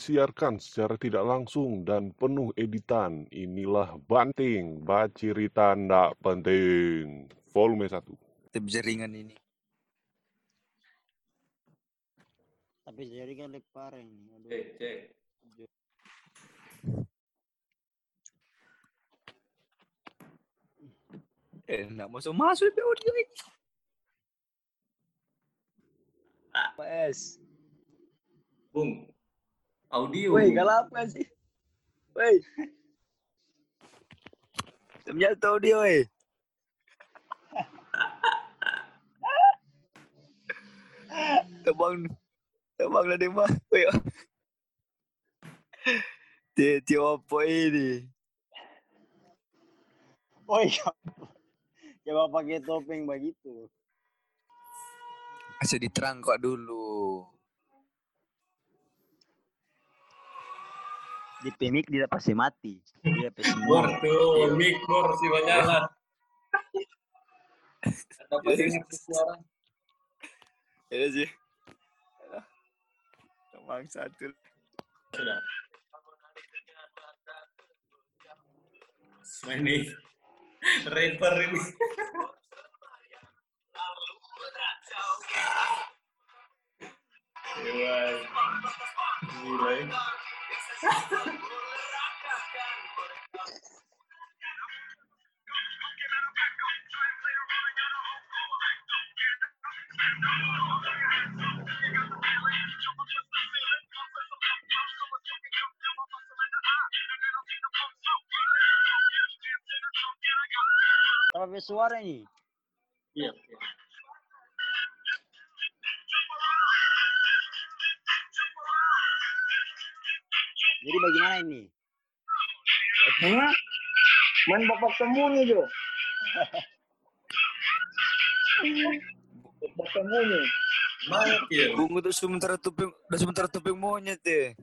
disiarkan secara tidak langsung dan penuh editan. Inilah Banting, Bacirita Ndak Penting. Volume 1. Tip jaringan ini. Tapi jaringan lebih parah ini. Aduh. Cek, cek. Eh, nggak masuk masuk di audio ini. PS. Bung. Audio. Woi, kalau apa sih? Woi. Ternyata audio, woi. Tebang Tebang dari mana? Woi. Dia dia apa ini? Oh iya. Coba pakai topeng begitu. Asal diterang kok dulu. Di pemik dia pasti mati. Dia pasti Bor mati. tuh, mic bor si Banyala. Ada apa dengar suara? Iya sih. Tebang satu. Sudah. Ini rapper ini. Gila. Gila. Ya. Apa suara ini? Iya. Jadi bagaimana ini? Hah? Main bapak sembunyi Jo. bapak sembunyi. Bungu tuh sementara tuping, udah sementara tuping monyet ya.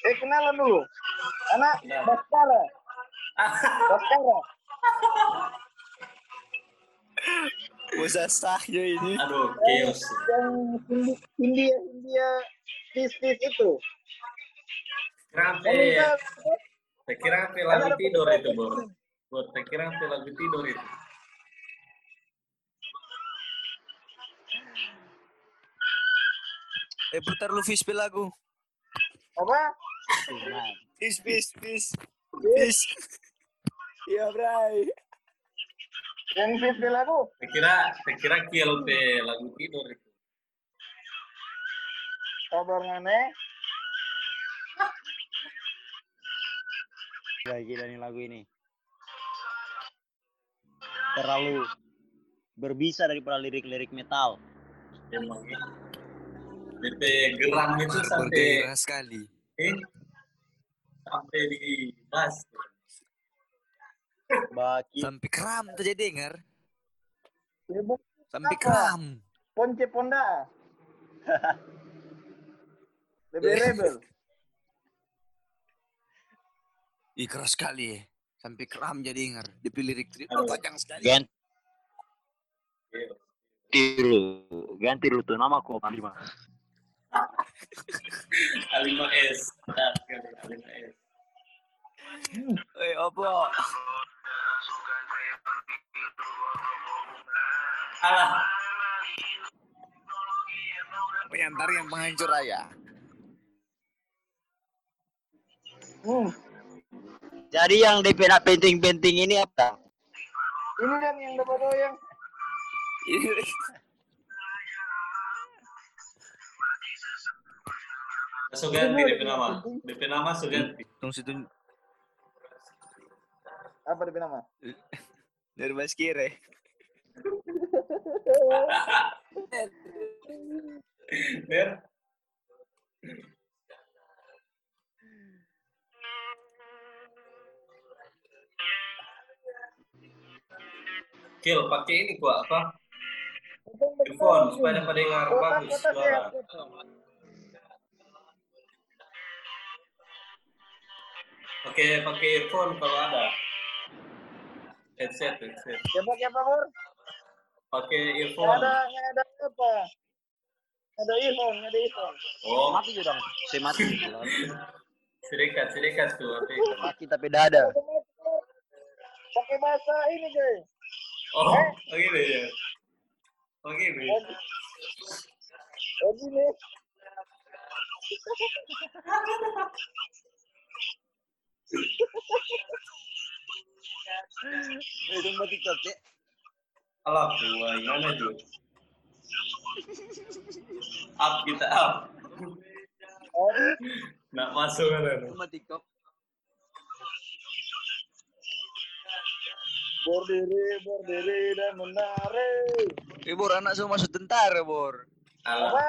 Eh kenalan dulu. Anak Baskara. Baskara. Usah sah ya ini. Aduh, chaos. Yang India India tis tis itu. Kenapa? Kita Saya kira sampai lagu tidur itu, Bor. Bor, saya kira sampai lagu tidur itu. Eh putar lu fish lagu. apa? Fish, fish, fish. Fish. Iya, Bray. Yang tis tis lagu. Saya kira, saya kira kill pe lagu tidur itu. Kabar ngane. gila nih lagu ini. Terlalu berbisa daripada lirik-lirik metal. Emang ya. DP geram itu sampai sekali. eh, sampai di bas. Baki. Sampai kram tuh jadi dengar. Sibuk Sampai Apa? kram. ponce ponda. Lebih rebel. Ih keras sekali ya. Sampai kram jadi dengar. Dia lirik Aduh. panjang sekali. Ganti lu. Ganti lu tuh nama kok Panglima. A5 S. A5 S. Eh apa? Alah, Penyantar yang penghancur raya. Hmm. Jadi yang DP nak penting-penting ini apa? Ini kan yang dapat yang Ini so ganti DP nama. DP nama ganti. Tunggu situ apa dia nama? dari Baskire. Ber. Kill pakai ini gua apa? Earphone supaya dapat dengar bagus suara. Oke, pakai earphone kalau ada. Headset, headset. Siapa siapa bor? Pakai Nggak earphone. ada, nggak ada apa? Ada earphone, ada earphone. Oh, Mati juga dong. Saya mati. sedekat, sedekat tuh. Tapi... mati tapi dada. Pakai bahasa ini, guys. Oh, oh gitu ya. Oh gitu. Oh, gini. Itu mati tapi. Wah, gimana tuh? Up kita up. Nak masuk kan? Mati kok. berdiri, berdiri dan menari. Eh, Bor, anak semua masuk tentara, Bor. Alah, Apa?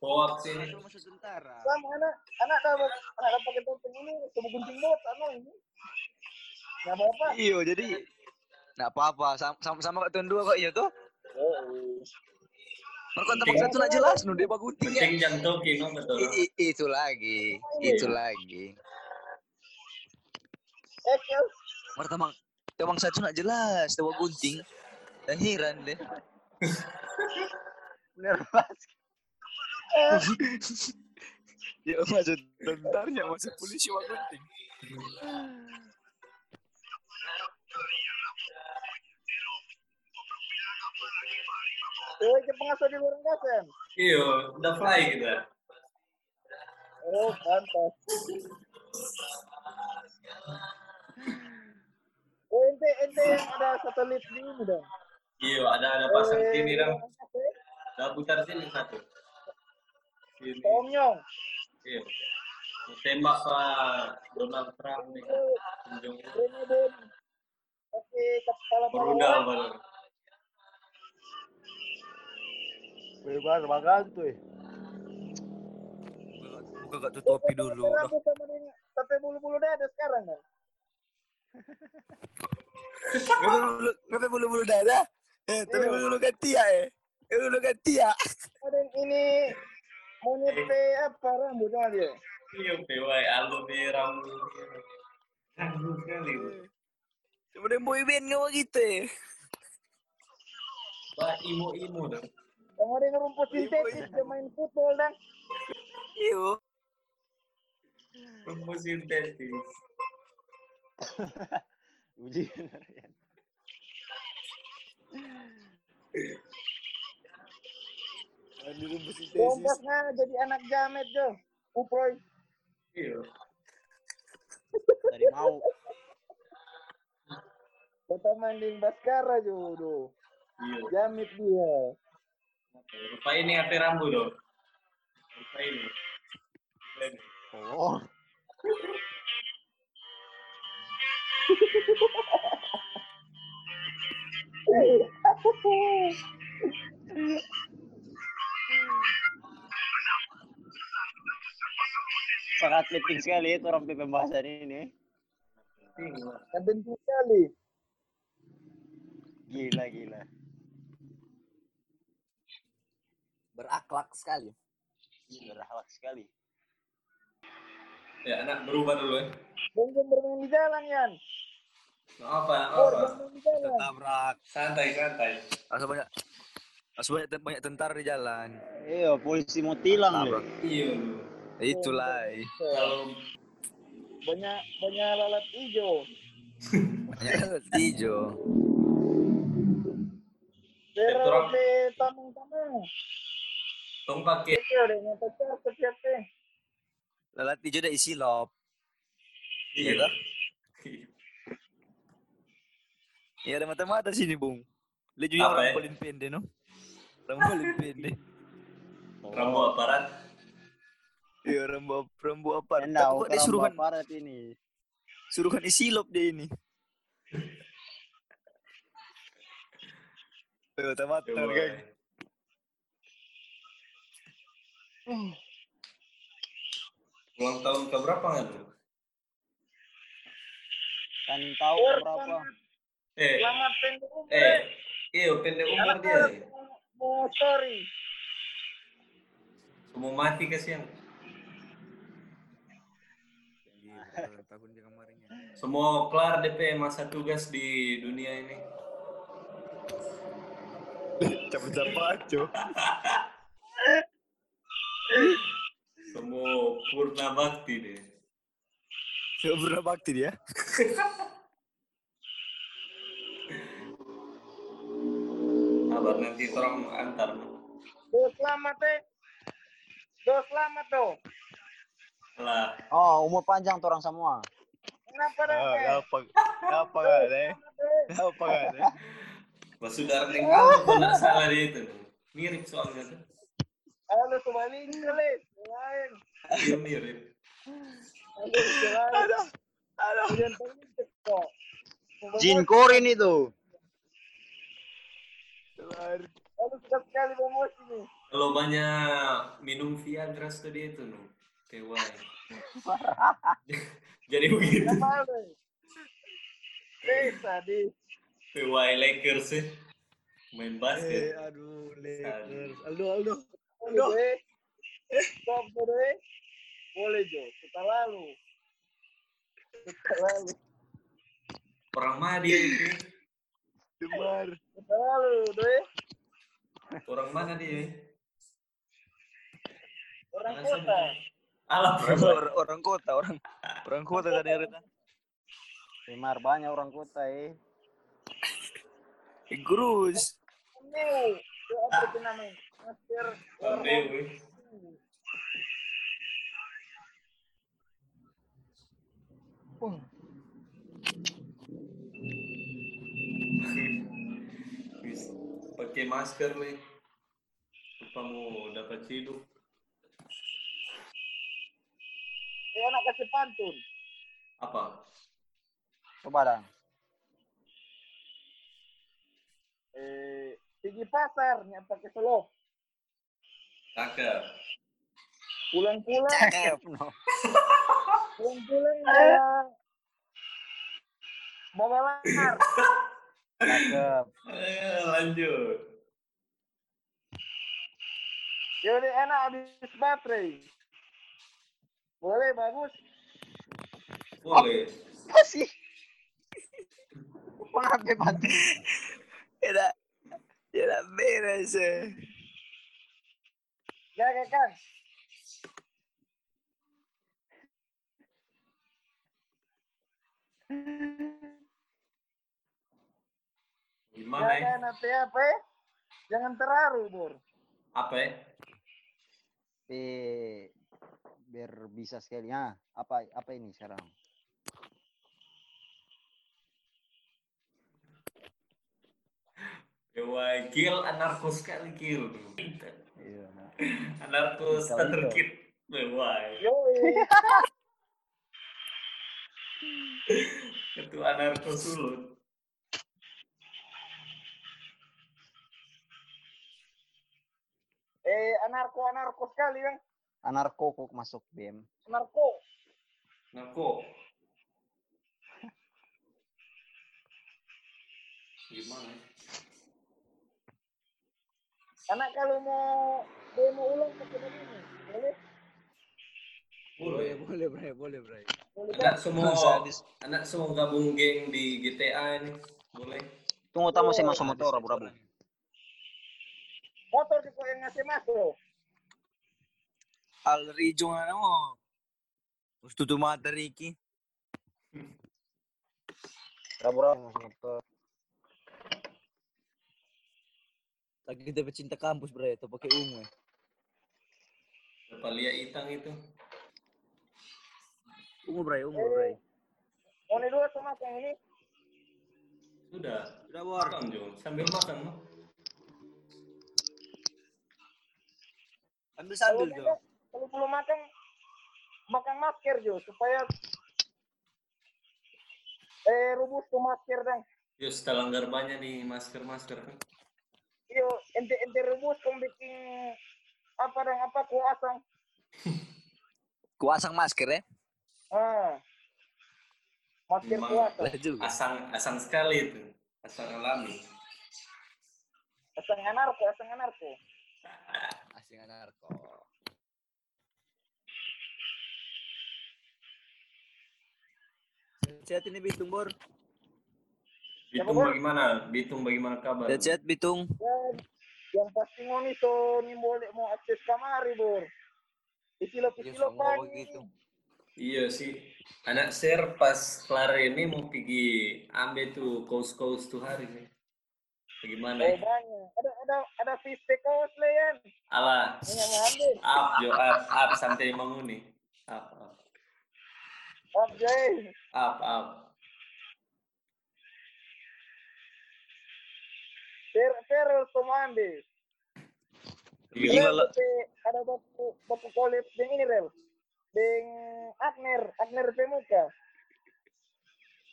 hoax ini. Semua masuk tentara. Sama anak, anak dapat, anak dapat pakai topeng ini, coba gunting bot, anak ini. Nggak apa-apa. Iyo, jadi Nggak apa-apa, sama sama, sama kak tuan dua kok iya tuh. Oh, kontak satu nak jelas, nu dia bagutin ya. Penting jam toki, no betul. I- itu lagi, itu lagi. eh. Pertama, temang satu nak jelas, tawa gunting. Dan heran deh. Nervous. ya masuk tentarnya, masuk polisi wa gunting. Oh, ke pengasuh di luar angkasa. Iya, udah fly kita. Oh, pantas. Oh, ente, ente yang ada satelit di ini dong. Iya, ada ada pasang Eh, sini dong. ya? Udah putar sini satu. Sini. Om Nyong. Iya. Tembak Pak Donald Trump nih. Oh. Presiden. Oke, kepala Berudal Bebas makan tuh. Buka gak tutupi dulu. Pakai rambut sama dia, Sampai bulu-bulu dada sekarang kan? Ngapain bulu-bulu dada? Eh, tapi bulu-bulu ganti ya eh. Eh, bulu ganti ya. Ada ini monyet pe- apa rambut sama dia? Iya, pewai alu di rambut. Rambut kali. Sebenarnya boy band nggak begitu ya. Pak imo-imo dong. Yang ada yang rumput sintetis dia main football dan Iyo. Rumput sintetis. Uji. kompasnya jadi anak jamet jo. Uproy. Iya. Dari mau. Kota manding Baskara jo. do. Iya. Jamit dia. Rupa ini apa rambut dong? Rupa ini. Ini. Oh. Sangat penting sekali itu orang pembahasan ini. Tinggal. Kebentuk sekali. Gila, gila. Berakhlak sekali. Berakhlak sekali. Ya, anak berubah dulu ya. Bongkong bermain di jalan Yan. Apa? Apa? Tabrak. Santai, santai. Asal banyak Asal banyak, banyak tentara di jalan. Iya, polisi mau tilang. Iya. Itulah. eh. Kalau Banyak banyak lalat hijau. Banyak hijau. Pero Betul. pe tamang-tamang. Tong pakai Kecil deh, nyata. Lalat hijau dah isi lop. iya Iya. Iya ada mata-mata sini, Bung. Lihat juga orang ya? paling pendek, no? Orang paling pendek. rambut aparat. Iya, rambu rambu apa? Enggak, Tapi kok dia suruhan aparat ini. suruhan isi lop dia ini. Eh, mata-mata Coba. Kan. Ulang tahun ke berapa nggak tuh? Kan tahu Bor, berapa? Eh, selamat pendek umur. eh, iya pendek umur dia. Mau story. Semua mati kasihan. tahun kemarinnya. Semua kelar DP masa tugas di dunia ini. Cabut pacu. Semua purna bakti deh. Sempurna bakti dia. Kabar nanti orang antar. Tuh selamat teh. Tuh selamat tuh. Lah, Oh, umur panjang tuh orang semua. Kenapa deh? Ah, teh? apa? Apa gak deh? Apa gak deh? Masudar neng aku kok nggak salah dia itu. Mirip soalnya tuh. Halo kembali kali. Lain. Iya mirip. Pengen kok. Jin Korin itu. Halo suka sekali bamos ini. Kalau banyak minum Viagra tuh dia itu nu. Tewai. Jadi begitu. Eh tadi. Tewai Lakers sih. Main Eh, basket. aduh, Lakers. Aldo, Aldo. Boleh deh. Stop deh. Boleh Jo. Kita lalu. Kita lalu. Orang mana dia itu? Demar. Kita lalu deh. Orang mana dia? Orang kota. Alah, Orang, orang kota, orang orang kota tadi Rita. Demar banyak orang kota eh. Grus. New. Itu apa itu namanya? Wis, pakai masker nih. Lupa mau dapat hidup. Eh anak kasih pantun. Apa? Coba dah. Eh pergi pasar nyampe pakai selop. Cakep. Pulang-pulang. Cakep. No. Pulang-pulang bawa bawa langar. Cakep. Eh, lanjut. Jadi enak habis baterai. Boleh bagus. Boleh. Masih. Kenapa bantu? Ya ya beres. eh. Jaga kan. Gimana ya? Jaga nanti apa? eh? Jangan terharu, Bor. Apa ya? Eh, biar bisa sekali. Ah, apa apa ini sekarang? Wah, kill anarkos sekali kill. Iya. Anarkos Bisa terkit. Wah, Yo, itu anarkos sulut. eh anarko anarko sekali bang. Anarko kok masuk BM. Anarko. Narko. Gimana? Anak kalau mau demo ulang pakai begini, boleh? Boleh. boleh, Bray, boleh, Bray. Boleh Anak semua anak semua gabung geng di GTA ini. Boleh. Tunggu tamu saya masuk motor, abu-abu. Motor di yang ngasih masuk. Al Rijo nga mo. Gusto tumata, Ricky. Rabu-rabu masuk motor. Lagi kita pecinta kampus, Bray. Ito pakai ungu, eh. Berapa lihat itang itu? Ungu, Bray. Ungu. Mau nih dua sama yang ini. Sudah. Sudah. Makan Jo, sambil makan no. Ambil sambil, makan, Jo. kalau belum makan, makan masker Jo supaya eh rubus tuh masker dan Yo, setelah langgar banyak nih masker-masker kan. Iyo ente ente rubus kau bikin apa dan apa kuasang. Kuasang masker, eh. Ah. Masker Memang. kuasa. Lah juga. Asang asang sekali itu. Asang alami. Asang anarko, asang anarko. Asing anarko. Sehat ini Bitung, Bor. Bitung bagaimana? Bitung bagaimana kabar? Sehat-sehat Bitung. Ya, yang pasti ngoni so ni boleh mau akses kamari bor isilop Iya, isilop semua pagi. Iya sih. Anak share pas kelar ini mau pergi ambil tuh kaos-kaos tuh hari nih. Bagaimana ya? banyak ada ada ada fish kaos yang mau ambil up yo up up sampai manguni. Up up up jay up up. Per per to mau ambil Iya. Rel, pe- ada baku baku collab dengan ini rel dengan Agner Agner Pemuka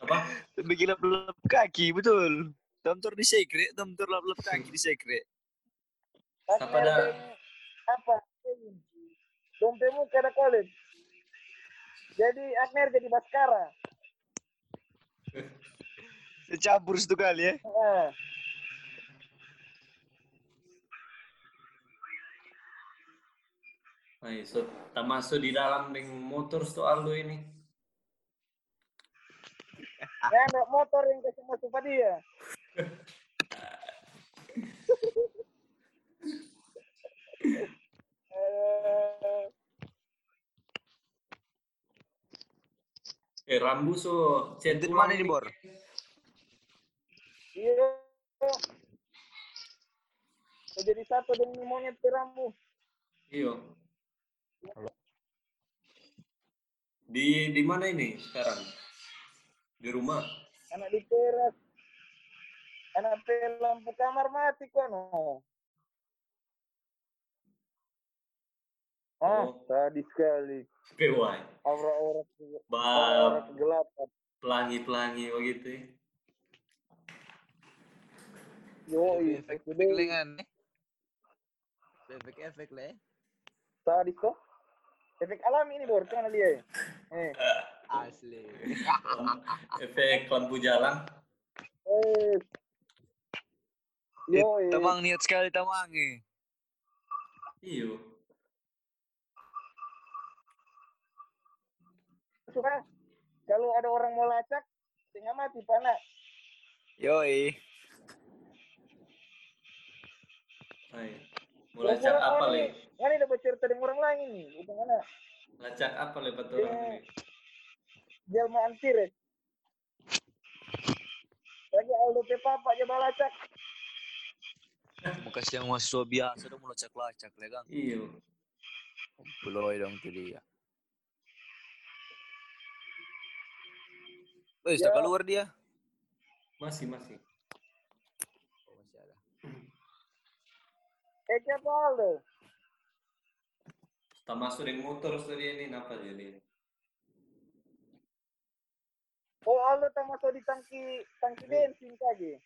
Apa? Bikin lap-lap kaki, betul. Tamtor di sekre, tamtor lap-lap kaki di sekre. Agner dah? dengan apa Dom Pemuka ada jadi Agner jadi Baskara Campur satu kali ya. ah. Ay, so, tak masuk di dalam dengan motor tuh Aldo ini. Ya, ada motor yang kasih masuk pada dia. Eh, Eh, Rambu so chat mana ini, nih. Bor? Iya. Jadi satu dengan monyet teramu. Iya. Di di mana ini sekarang? Di rumah. Anak di teras. Anak pe lampu kamar mati kono. Ah, Oh. tadi sekali. PY. Aura-aura kegelapan. pelangi-pelangi begitu ya. Yo, Efek itu deh. lengan. Efek-efek le. Tadi kok. Efek alami ini bor, kan dia. Eh, Asli. Efek lampu jalan. eh. Yo, eh. Tamang niat sekali tamang eh. Iyo. suka kalau ada orang mau lacak tengah mati panas Yoi. Ay. Mau lacak apa le? Kan ini dapat cerita dengan orang lain ini, bukan anak. Lacak apa le betul orang ini? Jalma antir. eh. Lagi Aldo pe papa aja balacak. Bekas yang mahasiswa biasa dong melacak-lacak le kan. Iyo. Puloy dong dia. Oh, Ya. ya. keluar dia. Masih masih. Oh, masih ada. Eh siapa? Tak masuk dengan motor tadi ini apa jadi? Oh tak masuk di tangki tangki bensin lagi.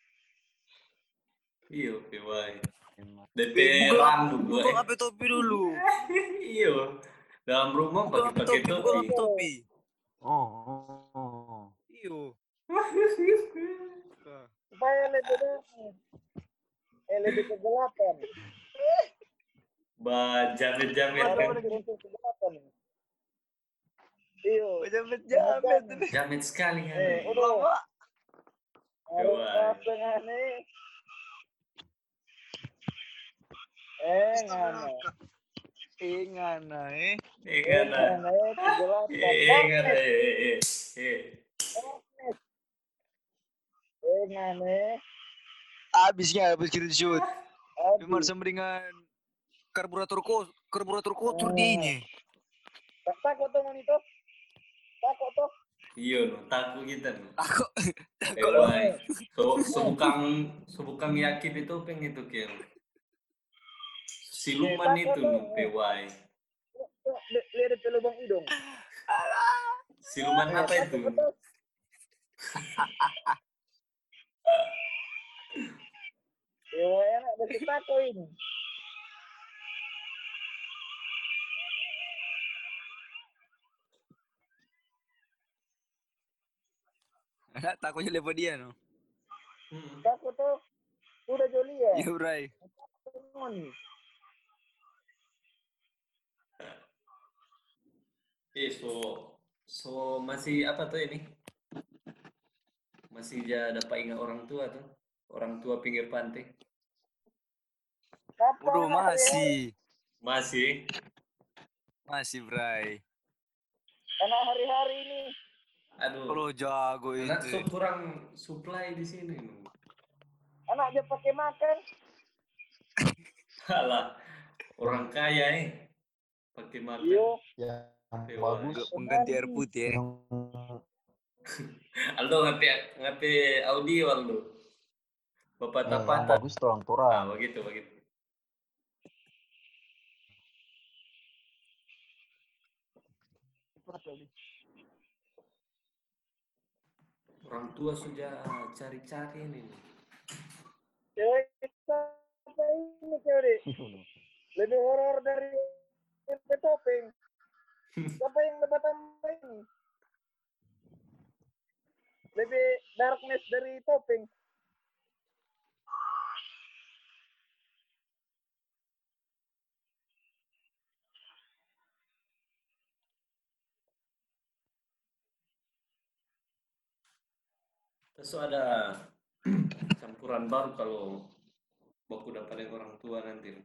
Iyo. Emang. DP Rambu gue. Buka HP topi dulu. Iyo. Dalam rumah pakai pakai topi, buka topi. Oh, oh, oh. Iyo. Supaya lebih eh lebih kegelapan. Ba jamet-jamet Ada kan. Jamet jamet. Jamet sekali kan. Eh, udah. Harus Kawan. setengah nih. Eh, ngana. Ingat eh. Eh kan. ah. Ngana, eh, kegelapan. Eh kan. Eh eh eh. Eh, habis kita shoot. Memang sembringan karburator ko karburator kotor di ini. Tak takut tuh monito. Takut tuh. No, takut kita no. Aku Eh, kalau why? So, sebukang sebukang yakin itu peng itu kill. Siluman itu no, li- Lihat di lubang hidung. Siluman apa itu? Ya, enak dari tako ini. takutnya lepas dia no. Hmm. Tako tuh. Udah joli ya. Iya, Bray. Mon. Eh, so so masih apa tuh ini? Masih ja dapat ingat orang tua tuh. Orang tua pinggir pantai. Bro, masih. Masih. Masih, Bray. Anak hari-hari ini. Aduh. Kalau jago itu. so kurang supply di sini. Anak aja pakai makan. Alah, orang kaya eh. Pakai makan. Yo, Yang Dewa. bagus. Pengganti air putih ya. Aldo ngati ngati audio Aldo. Bapak tapat. bagus tulang Ah, turang. begitu begitu. Orang tua sudah cari-cari ini. cewek apa ini cewek? Lebih horor dari tempe topeng. Siapa yang dapat tambah ini? Lebih darkness dari topeng. Terus ada campuran baru kalau baku dapat yang orang tua nanti.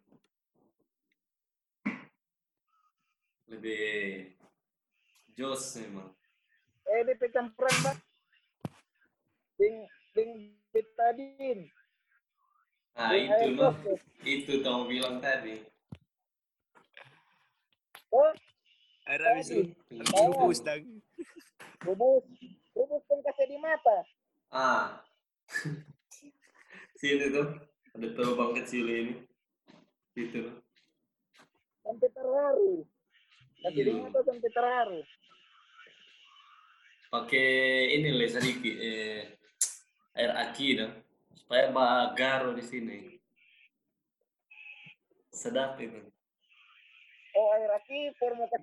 Lebih jos memang. Eh, DP campuran bang. Ding, ding, betadin. Ah Ding itu sos. itu kamu bilang tadi. Oh, Air habis tadi. Itu. bubus. Bubus. Bubus kan kasih di mata. Ah, sini tuh ada terbang kecil ini. Itu. no. Sampai terharu. Di Iya. mata sampai terharu. Pakai ini le sedikit eh, air aki dah supaya bagaro di sini. Sedap itu. Oh, air aki,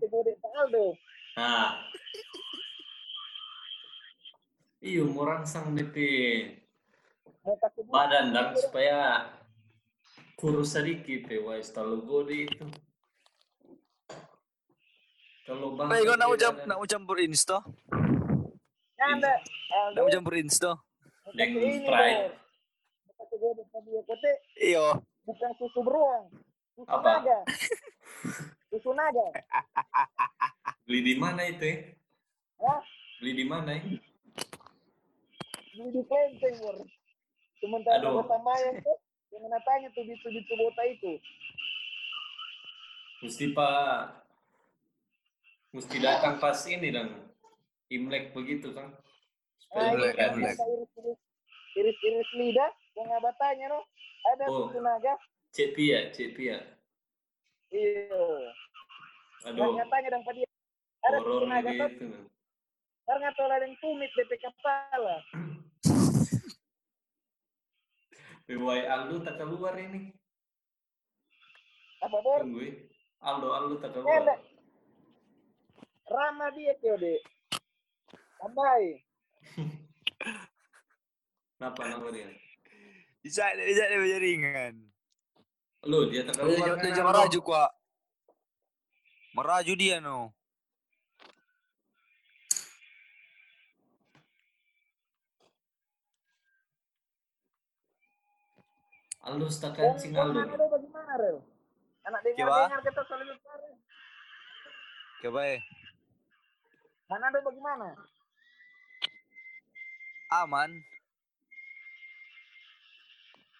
bodek Pak Aldo. Nah. Iyo, mau rangsang DP badan dan supaya kurus sedikit ya, wais terlalu gede itu. Kalau bang, Bray, kau nak ucap nak ucap campur insta? Anda, Aldo. Nak ucap campur insta? Dengan dia. Kote, Iyo. bukan susu beruang. Susu Apa? naga. Susu naga. beli di mana itu ya? Hah? Beli di mana ya? Di kelenteng, Bor. Sementara Aduh. Aduh. tambahan tuh, yang mana tanya tuh bitu-bitu bota itu. Mesti pak, mesti datang pas ini dong. Imlek begitu kan? Supaya Ah, Imlek. Imlek. iris-iris, lidah, yang abatanya no. Ada Oh. susu naga. Cek pia, cek pia. Iya. Aduh, Tanya tanya dan dia. Ada susu horor naga tuh. gitu. Karena ada yang tumit DP kepala. PY Aldo tak keluar ini. Apa bor? Tunggu ya. Aldo, Aldo tak Ada. keluar. Rama dia kyo dek. Tambahin. Kenapa nama dia? Bisa dia bisa dia jaringan. Lo dia tak Dia keluar. dia kan, dia Aldo? meraju kuak. Meraju dia no. Kancing yang Aldo. mana tuh bagaimana rel? Anak dengar dengar kita selalu bicara. Coba ya. Mana tuh bagaimana? Aman.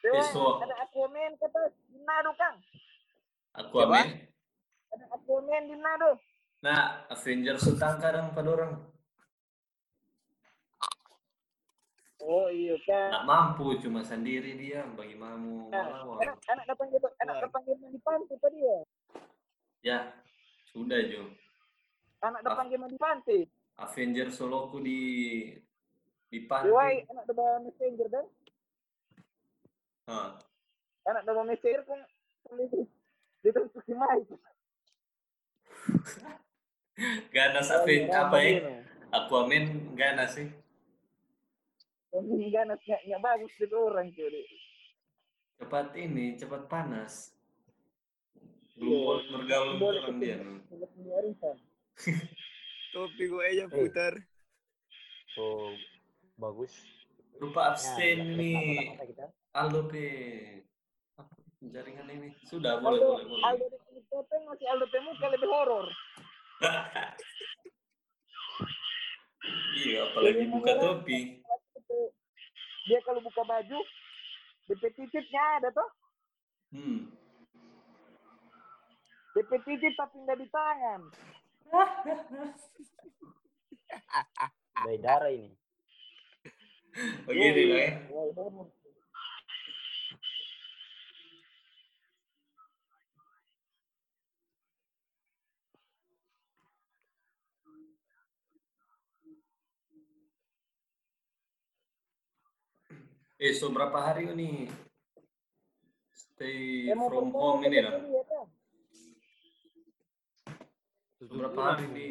Besok. ada Aquaman kata di Nado kang. Amin. Ada Aquaman di Nado. Nah, Avengers utang kadang pada orang. Oh iya kan. Tak mampu cuma sendiri dia bagi mamu Nah, melawan. anak anak gitu, anak datang gimana di pantai tadi ya. Ya, sudah Jo. Anak Ah. datang gimana di pantai. Avenger soloku di di pantai. anak dapat messenger dan Hah. anak dapat messenger pun itu itu si Mike. Ganas Oh, iya, apa ya? Dia, Aquaman ganas sih. Yang ganas nggak nggak bagus gitu orang cuy. Dek. Cepat ini, cepat panas. Belum Iya. boleh bergaul dengan dia. Topi gue aja putar. So bagus. Lupa Ya, abstain ya, nih. Aldo pe. jaringan ini. Sudah, boleh, Aldo, boleh, boleh. Aldo di masih Aldo Temuka lebih horor. iya, apalagi buka topi. Dia kalau buka baju, DP titiknya ada tuh. Hmm. DP titik tapi nggak di tangan. Dari darah ini. Begini lah ya. Eh, so berapa hari ini? Stay Emang from home ini lah. ah. So berapa hari di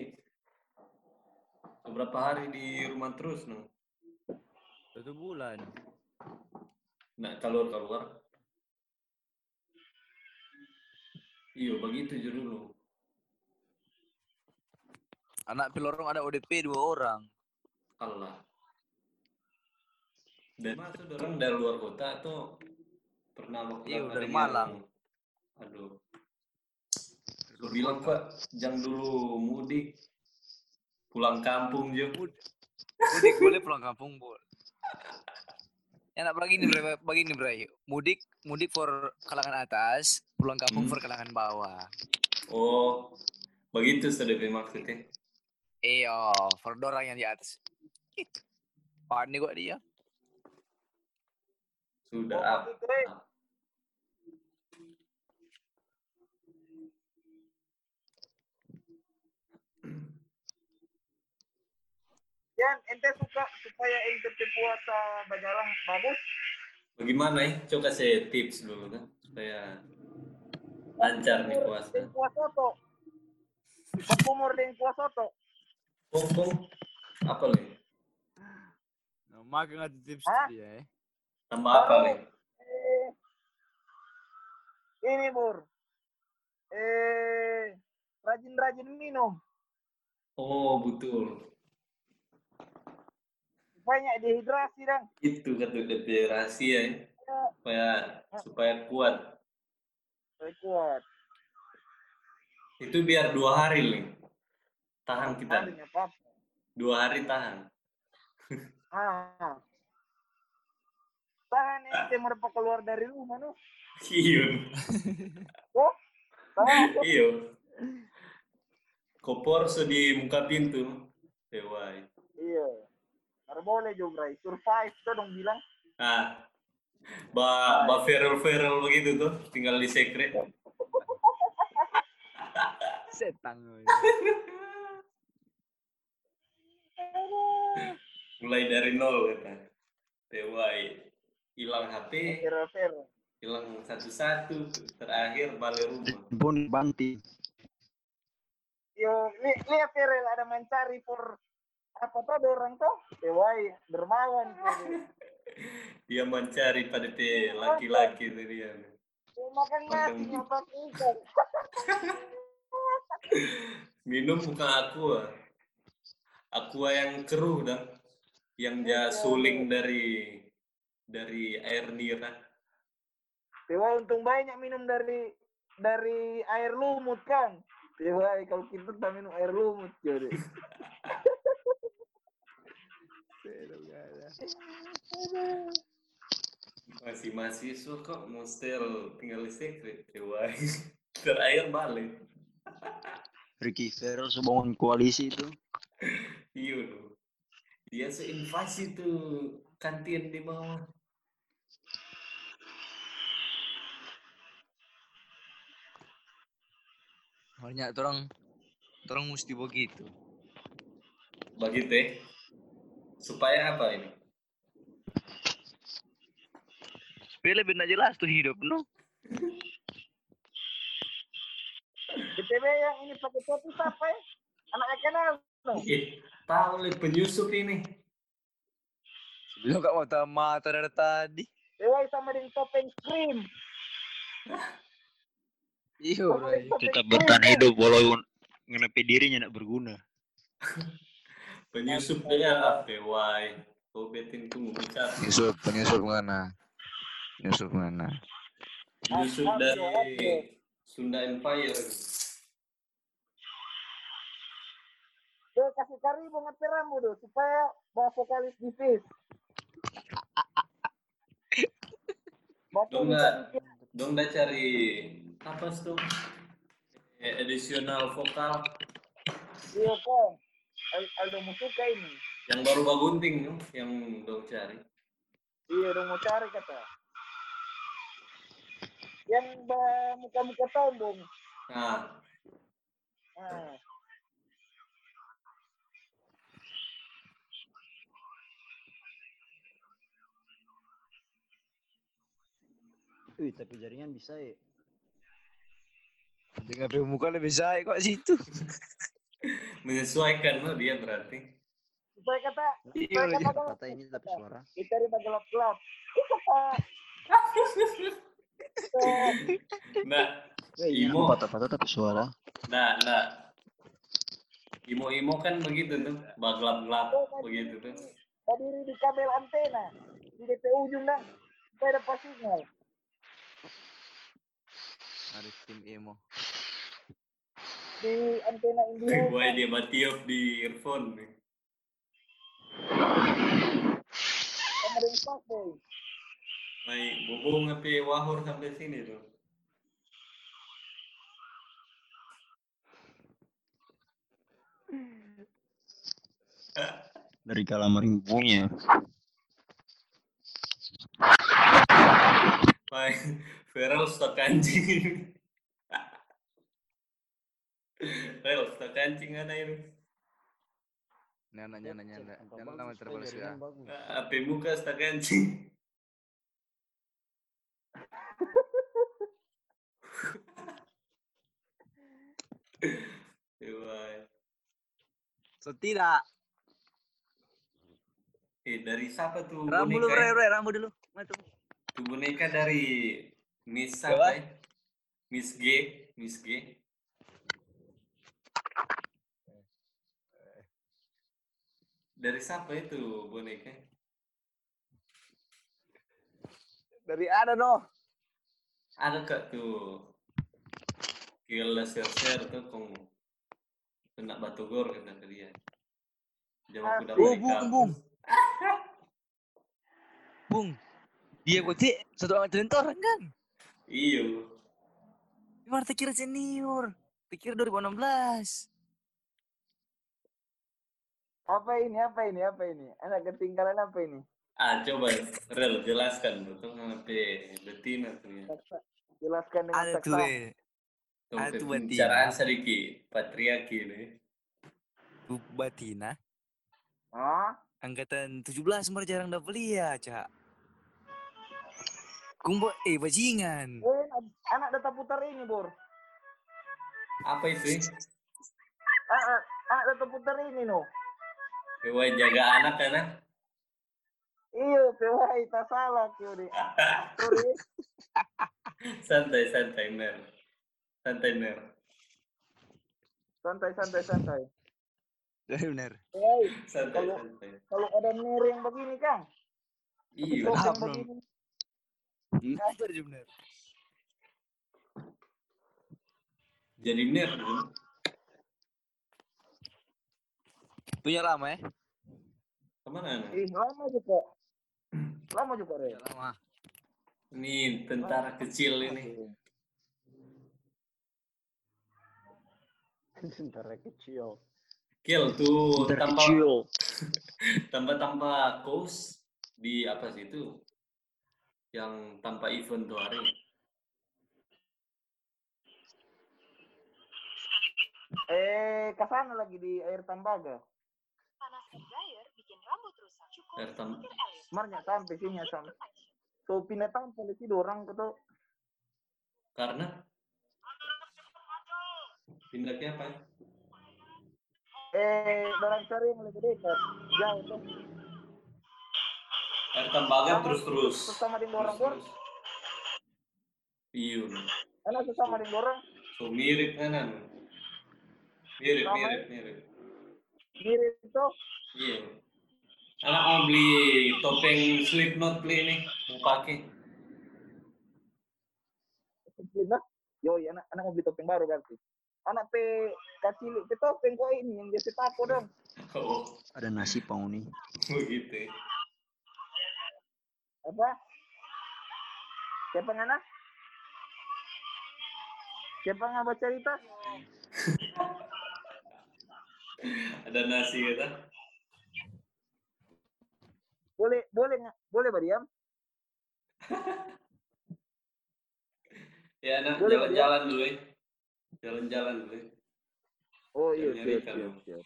so berapa hari di rumah terus no? Satu bulan. Nak keluar keluar. Iyo begitu je dulu. Anak pilorong ada ODP dua orang. Allah. Dan masuk orang dari luar kota atau pernah waktu Iya, dari yang- Malang. Aduh. Lu bilang pak, jangan dulu mudik, pulang kampung je. Mudik boleh pulang kampung boleh. Enak begini bre, begini bre. Mudik, mudik for kalangan atas, pulang kampung Hmm. for kalangan bawah. Oh, begitu sudah maksudnya. Iya, for orang yang di atas. Gitu. Panik kok dia. Sudah Oh, up. ente suka supaya ente puasa berjalan bagus? Bagaimana ya? Coba saya tips dulu kan supaya lancar nih puasa. Kuah soto. Kumur kuah soto. Pom apa nih? Makan nggak tips dia eh. Tambah apa nih? Eh, ini Bur. Eh, rajin-rajin minum. Oh betul. Banyak dehidrasi dan Itu kata DP rahasia ya. Supaya supaya kuat. saya kuat. Itu biar dua hari nih. Tahan kita. Dua hari tahan. Ah. Tahan ente mereka keluar dari rumah no. Iya. Oh. Iya. Kopor di muka pintu. Tewai. Iya. Harus boleh juga, Bray. Survive tuh dong bilang. Ah. Ba, ba viral-viral begitu tuh, tinggal di sekret. Setang. Mulai dari nol kata. Tewai. Hilang HP, hilang satu-satu, terakhir balik rumah. Pun banti. Yo, li, lihat viral ada mencari for apa tuh ada orang tuh? Dewai, dermawan. tuh. Dia mencari pada te laki-laki itu dia. Makan nasi, Makan. nyapa ikan. Minum bukan aqua. Aqua yang keruh dah. Yang dia suling dari dari air nira. Dewa untung banyak minum dari dari air lumut kan. Dewa kalau kita tak minum air lumut jadi. Masih mahasiswa kok mustel tinggal di sekret. Wah, terakhir balik. Ricky Ferrell sebangun koalisi itu. Iya loh. Dia seinvasi tuh kantin di bawah. Banyak orang orang mesti begitu. Begitu ya. Supaya apa ini? Supaya lebih jelas tuh hidup, no? BTW yang ini pakai topi siapa ya? Anaknya kenal. No? Eh, tahu nih penyusup ini. Sebelum kak mata mata dari tadi. Dewa sama dengan topeng krim. Iya, Tetap bertahan hidup walaupun ngenepi dirinya tidak berguna. Penyusup dia apa? Why? Kau betin tunggu bicara. Penyusup, penyusup mana? Penyusup mana? Penyusup dari. Sunda Empire. Dia kasih karibu ngetir rambut tuh supaya bawa vokalis di Fizz. Bawa Dong dong nggak cari apa tuh? Eh, Additional vokal Iya. Al- Aldo Musuka ini. yang baru bagunting yang dong cari. Iya udah mau cari kata. Yang ba- muka-muka tombong. Nah, Nah. Wih, tapi jaringan bisa ya. Dengan muka lebih baik kok situ. menyesuaikan loh dia berarti. Supaya kata, Iya, supaya kata Kata ini tapi suara. kita di gelap-gelap. Nah, Wih, Imo. patah-patah tapi suara. nah, nah. Imo-imo kan begitu tuh, baglap-gelap begitu tuh. Berdiri di kabel antena. Di DP ujung dah. Supaya dapat sinyal. Harus tim emo. Di antena India. Wah dia batiup di earphone nih. Dengan fuckboy. Baik, bubung tapi wahur sampai sini tuh. Dari kalamaring bunyi. Baik, Feral stok anjing. Feral stok anjing ada ini. Nyana nyana nyana. Nyana lama terbalas ya. Api muka stok anjing. Wah. So tidak. Eh dari siapa tuh Rambu dulu, rambu dulu. Tuh boneka dari Miss Siapa? apa? ya? Miss G, Miss G. Dari siapa itu boneka? Dari ada noh. Ada kak tuh. Kira share-share tuh kong kena batu gor kata ke dia. Jawab udah Oh, bung, bung. Bung. Dia berarti satu amat orang kan? Iyo. Gimana tak kira senior? Tak kira 2016. Apa ini? Apa ini? Apa ini? Anak ketinggalan apa ini? Ah coba Rel jelaskan tuh tuh sampai betina tuh. Jelaskan dengan Ada tuh, saksa. eh. Tuh, Ah, betina. sedikit patriarki nih. Bu Batina. Hah? Angkatan 17 mer jarang dapat lihat, Cak. Kumbo, eh, bajingan. Eh, anak data putar ini, Bor. Apa itu? Anak, anak data putar ini, no. Dewa jaga anak kan? ah? Iya, pewai, tak salah. Sorry. Santai santai ner. Santai ner. Santai, santai, santai. Benar. Pewai, Santai Kalau- santai. kalau ada mir yang begini, Kang. Iya. Begini. Ngajar juga benar. Jadi ner dulu. Punya lama ya? Ke mana? Ih, lama juga. Lama juga, Re. Lama. Ini tentara kecil ini. Tentara kecil. Kill tuh tambah kecil. tambah tambah coast di apa sih itu? Yang tanpa event tuh hari. Eh, ke sana lagi di air Tambaga. Panaskan dryer bikin rambut rusak. Cukup Air tam- air. Sebenarnya sampai sini ya, sampai. So, pindah tampil sih orang gitu. Karena pindah ke apa? Eh, orang cari yang lebih dekat. Jauh tuh. Tambaga Sama- terus terus. Sesama di orang Terus, Bor. Iya. Anak sesama di orang. So mirip kanan. Mirip, Sama. mirip, mirip. Mirip itu. Iya. Anak mau beli topeng Slipknot beli nih, mau pakai. Yo, anak anak mau beli topeng baru berarti. Anak pe kecil pe topeng kok ini yang biasa tapo dong. Oh, Ada nasi pau nih. begitu. Apa? Siapa ngana? Siapa nggak baca cerita? Ada nasi kata. Boleh, boleh? Boleh Bariam? Ya, Boleh, jalan-jalan dulu ya. Jalan-jalan dulu ya. Oh iya, Yang siap, nyari siap, siap.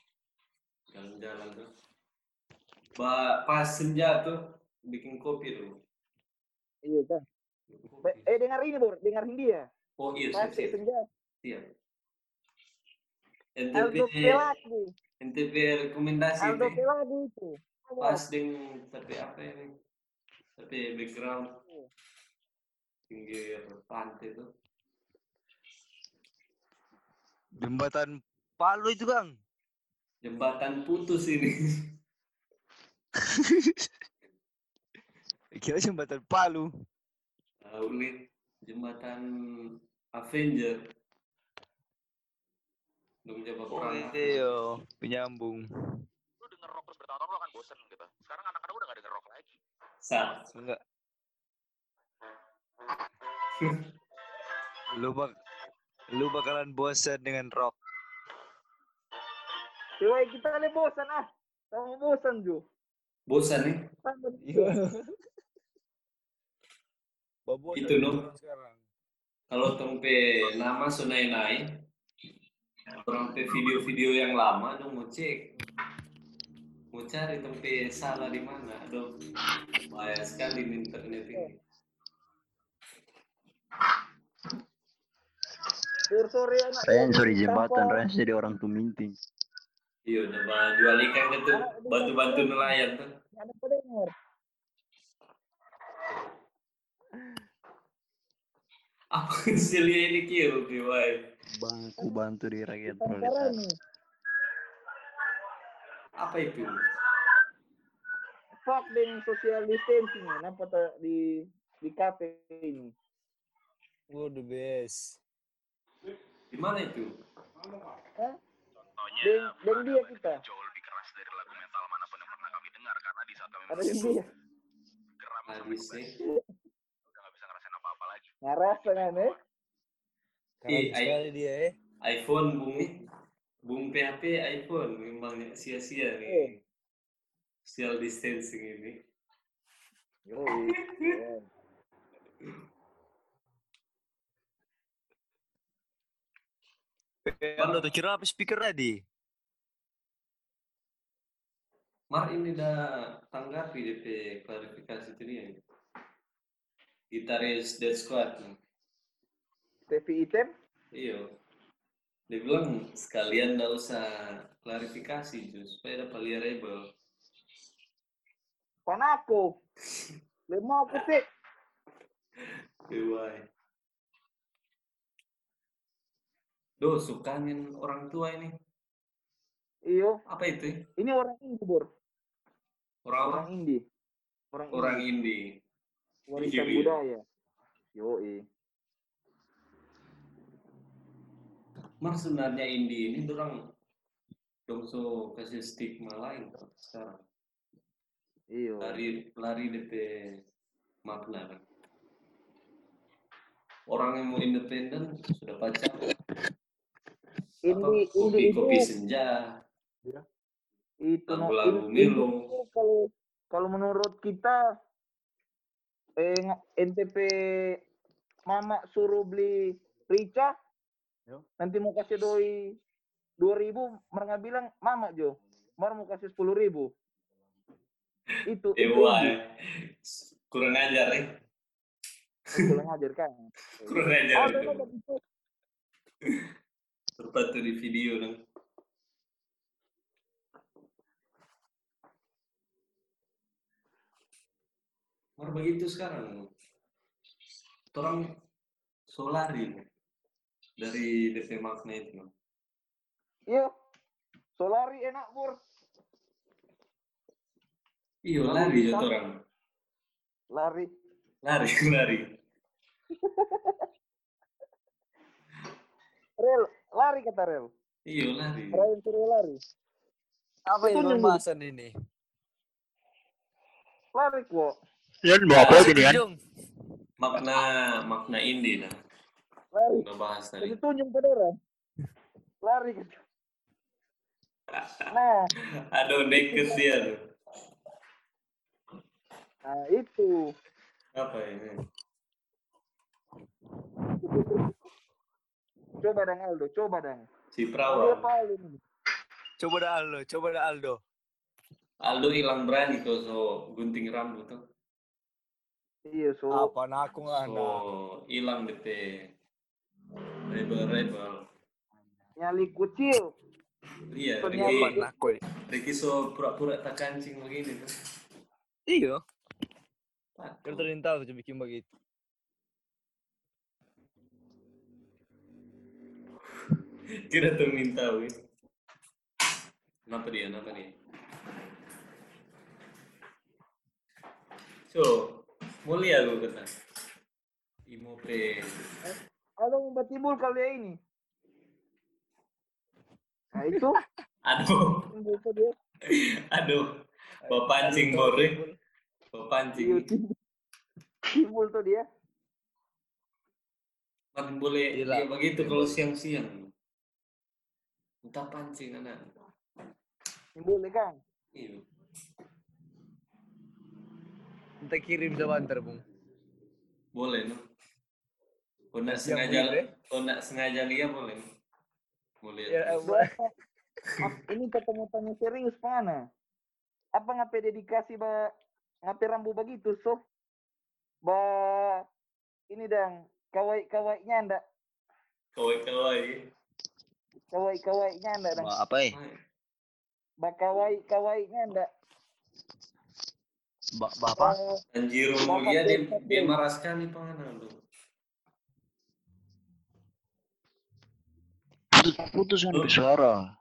Jalan-jalan tuh. Ba pas senja tuh bikin kopi dulu. Iya kan. Eh dengar ini Bor, dengar dia. Oh iya, siap, siap. senja. siap. Pelagu, NTP rekomendasi Aldo itu. Pelagu itu. Pas dengan tapi apa ini? Tapi background pinggir pantai tuh. Jembatan Palu itu, Kang. Jembatan putus ini. Kira jembatan Palu. Tahu nih, jembatan Avenger. Belum coba Oh perang. iya, penyambung. lu denger rock terus bertahun-tahun lu akan bosen gitu. Sekarang anak-anak udah gak denger rock lagi. Sa, Enggak. lu bak lu bakalan bosan dengan rock. Dewa kita le bosan ah. Kamu bosan Jo. bosan nih. Iya. dia. Itu no. Kalau tempe nama sunai naik, orang pe video-video yang lama dong mau cek, mau cari tempe salah di mana, aduh bahaya sekali di internet ini. Anak. Ren, sorry tanpa- jembatan, Ren jadi orang tuh minting. Iya, udah jual ikan gitu, bantu-bantu nelayan tuh. Ada pendengar. Apa sih lihat ini kira wai? Bangku bantu di rakyat proletar. Apa itu? Fuck dengan social distancing. Kenapa tak di di kafe ini? Oh, the best. Di mana itu? Hah? Contohnya, Dan, dan dia kita. jauh lebih keras dari lagu metal mana pun yang pernah kami dengar karena di saat kami Ada masih yang dia. geram sampai Habis ke sih. udah gak bisa ngerasain Ngerasa kan eh? Sekali dia eh. iPhone bung nih, bung PHP iPhone memang sia-sia Eh. nih. Social distancing ini. Keren. Kalau tuh kira apa speaker tadi? Mar ini dah tanggapi DP klarifikasi itu dia. Gitaris Dead Squad. TV item? Iya. Dia bilang sekalian nggak usah klarifikasi Jus, supaya dapat liarable. Panako. Lemah aku sih. Why? Duh, sukanin orang tua ini. Iyo. Apa itu? Ini orang Indi, Bor. Orang apa? Orang Indi. Orang, Orang Indi. Warisan Iya. budaya. Yoi. Mar sebenarnya indie ini orang dong so kasih stigma lain sekarang. Iyo. Lari lari DP makna kan. Orang yang mau independen sudah pacaran. Indi, Indi kopi itu kopi senja, itu no, lagu-lagu Indi itu kalau kalau menurut kita eh NTP mama suruh beli rica Yo. nanti mau kasih doi dua ribu mereka bilang mama Jo mar mau kasih sepuluh ribu itu Eh, itu kurang ajar eh. Kurang ajar kan Kurang ajar ada itu. Terpatu di video dong. Mar begitu sekarang. Orang solari dari DP magnet itu. iya solari enak bur Iya lari ya orang. lari Lari lari. Rel, lari kata Rel. Iya lari. Brian suruh lari. Apa dulu. pembahasan ini? Lari kok. Ya, mau apa nih kan? Makna makna indie nah. Lari. Bahas tadi. Jadi tunjuk saudara. Lari kata. Nah, Aduh naked dia tuh. nah itu. Apa ini? Coba dang Aldo, coba dang. Si Ini Prawa. ini? Coba dah Aldo, coba dah Aldo. Aldo hilang berani tuh so gunting rambut tuh. Iya, so. Apa nah aku nggak. So hilang DP. Rebel rebel. Nyali kucil. Iya, Ricky, aku? Ricky so pura-pura tak kancing begini tuh. Iya. Tadi tahu tuh bikin begitu. Kira tuh minta wih. Kenapa dia? Kenapa dia? So, mulia gue kata. Imo pe. Aldo mau batibul kali ya ini. Nah itu. Aduh, Timbul aduh. Bawa pancing. Bawa Iya, pancing. timbul. Timbul tuh dia. Kan boleh Gila. ya begitu kalau siang-siang. Entah pancing anak. Timbul ya kan. Iya. Kita kirim sebentar, Bung. Boleh no. Kau nak sengaja, boleh. kau nak sengaja lihat boleh. Boleh. Ya, eh, ini ketemu tanya serius mana? Apa ngapain dedikasi ba ngapain rambu begitu so? Ba ini dang kawai kawainya ndak Kawai-kawai. kawai kawainya ndak dang apa eh? ba kawai kawainya ndak Ba, ba apa? Eh, Tanjiro Bapak mulia dia, Bapak dia Bapak. marah sekali penganan tuh. Putus, kan suara.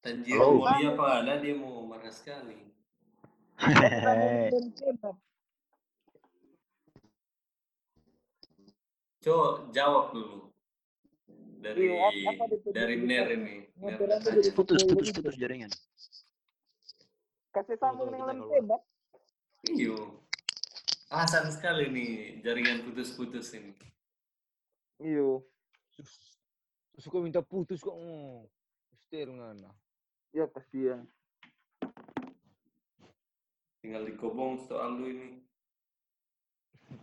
Tanjiro Halo. mulia pada dia mau marah sekali. Coba jawab dulu. Dari Iya, dari Ner ini. Ner Putus, putus, putus jaringan. Kasih sambung dengan kebab. Iyo. Alasan sekali nih jaringan putus-putus ini. Iyo. Suka minta putus kok. Oh. Setir ngana. Ya kasihan. Tinggal dikobong soal lu ini.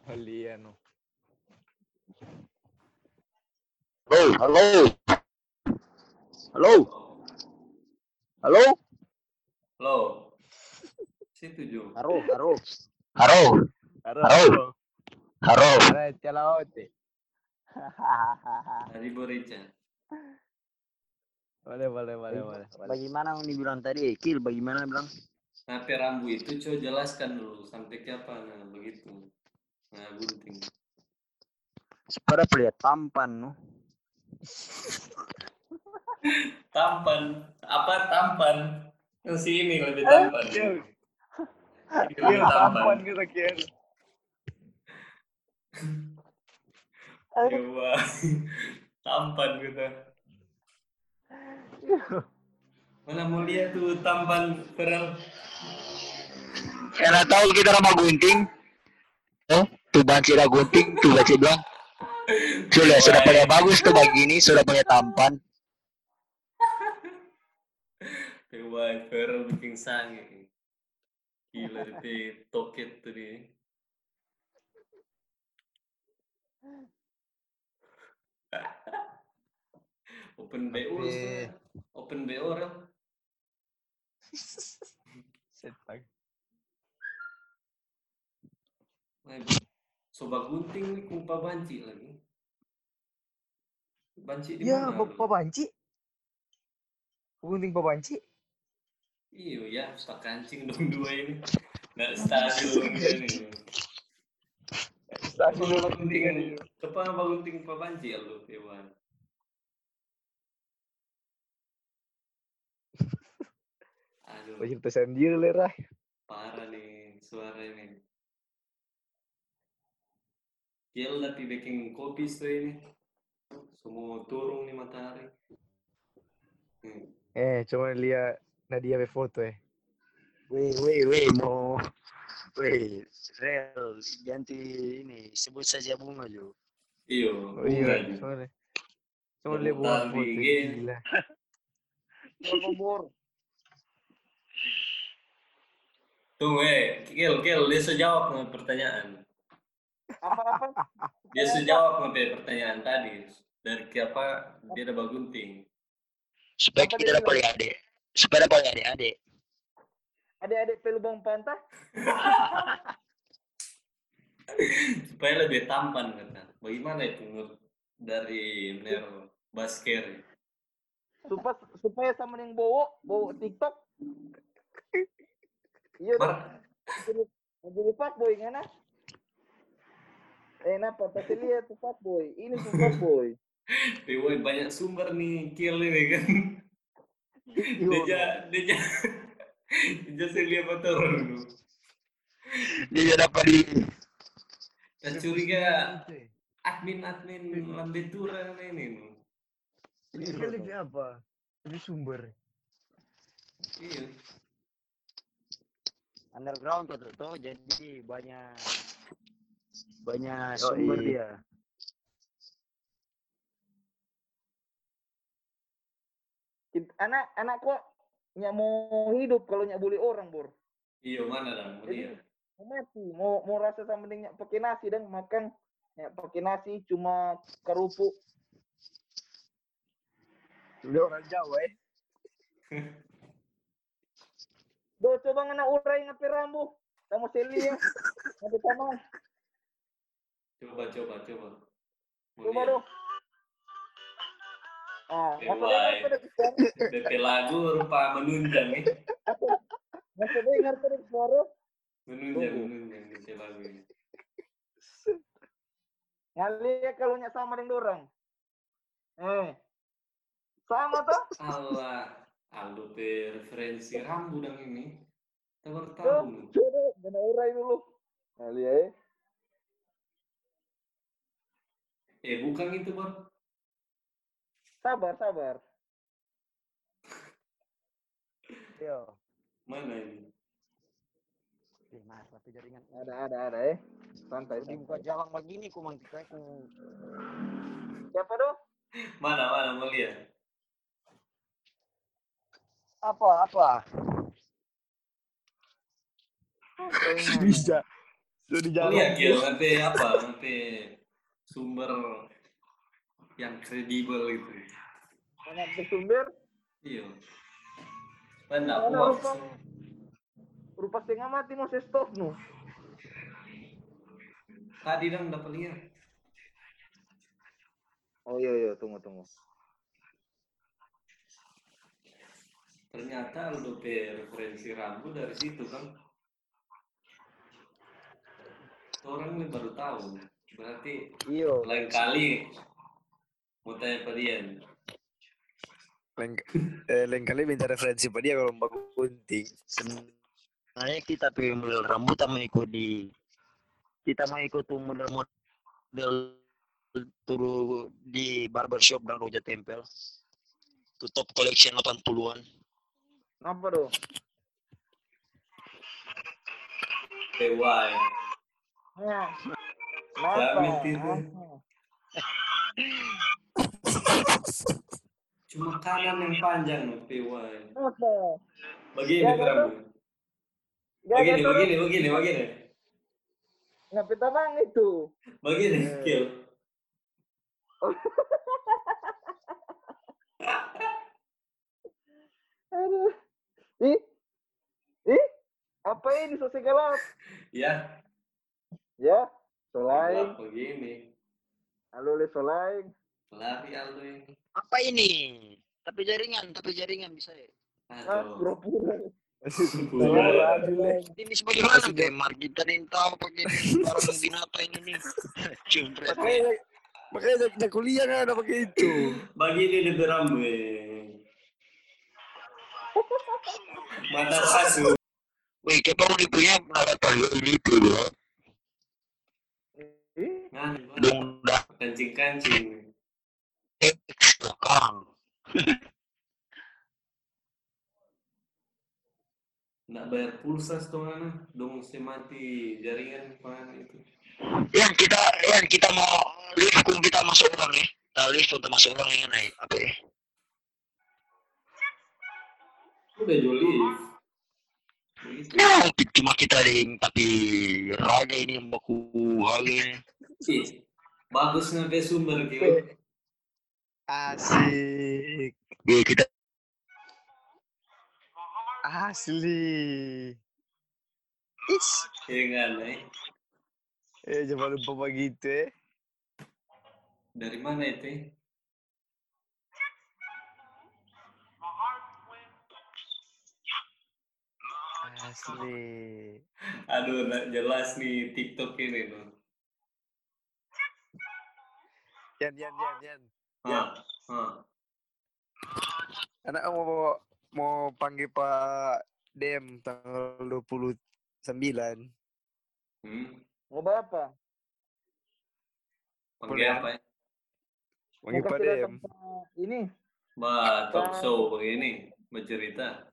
Kalian. oh. Halo, halo. Halo, halo. Lo. Situ Jo. Haro, haro. Haro. Haro. halo. Haro, calaote. Dari Borica. Boleh, boleh, boleh, boleh. boleh. Bagaimana ini bilang tadi? Kil, bagaimana bilang? Nah, rambu itu coba jelaskan dulu sampai kapan nah begitu. Nah, gunting. Sepeda pelihat tampan, no. Tampan. Apa tampan? Yang si ini lebih tampan. Iya. Iya, lebih tampan kita kira. Coba. tampan kita. Mana mau lihat tuh tampan Ferel? Enak tahu kita sama gunting. Oh, tuh banci dah gunting, tuh banci bilang. Sudah, sudah punya bagus tuh begini, sudah punya tampan. Coba Ferel bikin sange. Gila itu toket dia. Open BO sudah. Open BO Rel. Setak. Sobat gunting nih kumpa banci lagi. Banci di Ya, mana? Pak Banci. Gunting Pak Banci. Iya ya, stok kancing dong dua ini. Nggak stabil dia nih. Stasiun Apa dulu guntingan gunting, itu. apa apa gunting Pak Banci ya lu, Iwan? Aduh, Cerita sendiri lerah. parah nih suara ini. Kiel tapi bikin kopi tuh ini. Semua turun nih matahari. Hmm. Eh, cuma lihat Nadia be foto eh. Weh, weh, weh, mau, weh, rel, ganti ini, sebut saja bunga Jo. Iyo, Oh iya, lihat buah tahu foto gila. Bor. Tunggu eh, Kel, Kel, dia sejawab dengan pertanyaan. Apa-apa? Dia sejawab dengan pertanyaan tadi. Dari ke apa, dia ada bagunting. Supaya Apa kita dapat adik, supaya dapat adik-adik. Adik-adik pelubang pantah? Supaya lebih tampan kata. Bagaimana itu menurut dari Nero Basker? Supaya supaya sama yang bawa bawa TikTok. Iya Jadi jadi fuckboy ngana? Eh napa pasti lihat tuh fuckboy. Ini tuh fuckboy. Dewa banyak sumber nih Kel ini kan. Dia ja, dia lihat motor dulu. Dia dapat di, Saya curiga admin-admin lambe turang ini. Ini lebih apa? Lebih sumber. Iya. underground tuh tuh jadi banyak banyak Oh, sumber iya. dia. Anak anak kok nyak mau hidup kalau nyak bully orang bor. Iya mana dah Jadi dia. mau mati mau mau rasa sama dengan nyak pakai nasi dan makan nyak pakai nasi cuma kerupuk. Sudah orang Jawa eh. Do coba ngana urai ngapi rambu. Kamu seli ya. Ngapi taman. Coba coba coba. Mau Coba lihat. Ah, lagu rupa menunjang nih. Ngapa dengar pada suara? Menunjang menunjang DP lagu ini. Ngali ya kalau nyak sama dengan orang. Eh. Sama tuh. Allah, Aldo pe referensi rambu dang ini. Kita baru tahu. Coba ngana urai dulu. Ngali ya. eh. Eh bukan itu bang. Sabar, sabar. Yo. Mana ini? Eh, mas, tapi jaringan Ada, ada, ada eh. Santai, dibuka santai. jalan begini ku mang kita ku Siapa do? Mana mana mau lihat? apa apa Bisa. Sudah di jalan. lihat Gil, nanti apa? Nanti sumber yang kredibel itu. Banyak bersumber. Iya. Puas. rupa? Rupa setengah mati mau saya stop nu. Tadi dong dapat lihat. Oh iya iya, tunggu tunggu. Ternyata pe referensi rambu dari situ kan. Orang ini baru tahu. Berarti Iyo. lain kali mau tanya pada dia. Lain, eh, lain kali minta referensi pada dia kalau mbak gunting. sebenarnya kita tuh model rambut sama ikut di kita mau ikut tuh model model turu di barbershop dan roja tempel tuh top collection 80-an Kenapa do? PY. Nah. Kenapa? Cuma kanan yang panjang loh, PY. Kenapa? Begini. Gak Begini, begini, begini, begini. Ngapain tamang itu? Begini, Eh. Gil. Aduh. Ih. Ih. Apa ini sosial galap? Ya, Ya. Solain. gelap begini. Halo le solain. Lari Aldo ini. apa ini tapi jaringan tapi jaringan bisa ya Ah, Aduh. pura-pura. Pura. ini sebagaimana kayak margita nih tahu pakai barang binatang ini Jempret. Makanya, makanya nak kuliah kan ada pakai itu. Begini di rambut. eh. Mata sasu. Wih, kayak baru dipunya pendapat kali ini tuh ya. Nah, Dong dah kancing-kancing. Sekarang. Nggak bayar pulsa setengah dong saya mati jaringan pan itu. Yang kita yang kita mau lift kita masuk orang nih. Kita lift untuk masuk orang yang naik apa ya? Udah joli. Ya, cuma kita di tapi raga ini baku harga ini. Ih, bagus sampai sumber gitu. Asik. Ya, kita Asli. Is. Jangan eh. Eh, jangan lupa begitu eh. Dari mana itu? Asli. Aduh, jelas nih TikTok ini tuh. Yan, yan, yan, yan. Hah. Anak mau mau panggil Pak Dem tanggal 29. Hmm. Mau apa? Panggil apa ya? Panggil Mau Pak Dem. ini, Bah, talk Pak- show begini, bercerita.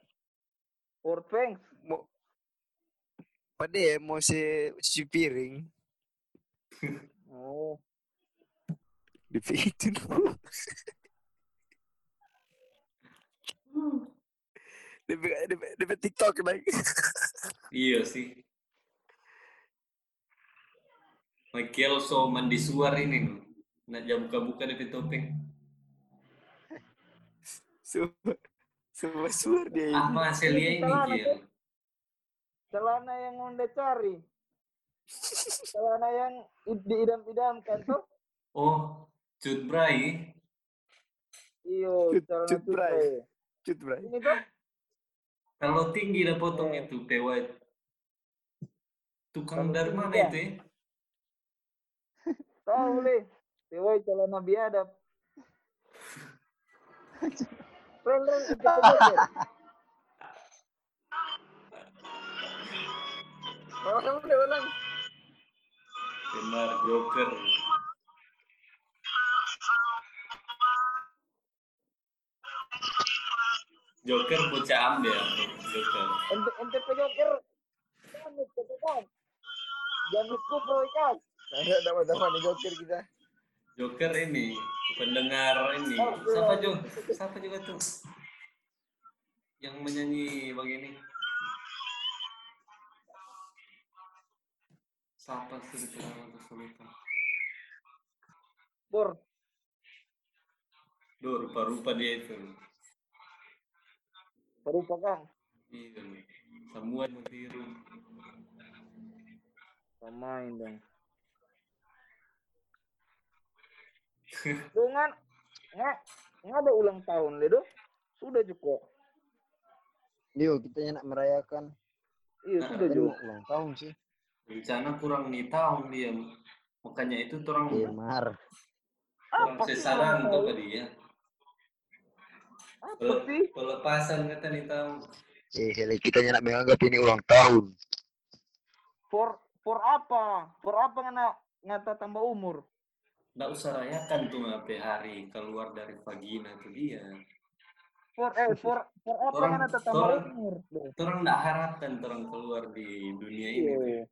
World Thanks. Mau Pak Dem mau si cuci piring. Oh, Di itu dulu. DP, DP, DP TikTok lagi. Iya sih. Michael so mandi suar ini loh. Nak jam buka-buka di topeng. Semua suar dia ini. Apa Celia ini, Celana, Kiel? celana yang Anda cari. celana yang diidam-idamkan tuh. Oh, Cut Bray. Iyo, Cut- cut bray. Cut, bray. Ini tuh Kalau tinggi dah potong Eh. itu, Tewa. Tukang dari tinggi mana dah. itu ya? tahu boleh. Dewa celana biadab. Rel, rel. Ulang, ulang, ulang. Benar, Joker. Joker bocah ambil, Joker. Ente, ente pegang ker. Jangan, pegang. Jangan kufur ikan. Ada dapat-dapat nih joker kita. Joker ini pendengar ini. Siapa Jo? Siapa juga tuh? Yang menyanyi begini. Siapa sih itu nama kesulitan? Bor, Duh, rupa-rupa dia itu. Baru pegang. Iya, semua mentiru. Pemain dong. Dengan nggak nggak ada ulang tahun ledo. Sudah cukup. Yo, kita nak merayakan. Iya Nah, sudah mau ulang tahun sih. Rencana kurang nih tahun dia. Makanya itu orang Iya, mar. kurang Apa sesaran tuh ke dia. Apa sih? Pelepasan kata nih tahun. Eh, hele kita nak menganggap ini ulang tahun. For for apa? For apa ngana ngata tambah umur? Nggak usah rayakan tuh ngapain hari keluar dari vagina itu dia. For eh for for apa Orang- ngana tambah umur? Orang nggak harapkan orang keluar di dunia ini. tuh. Iya.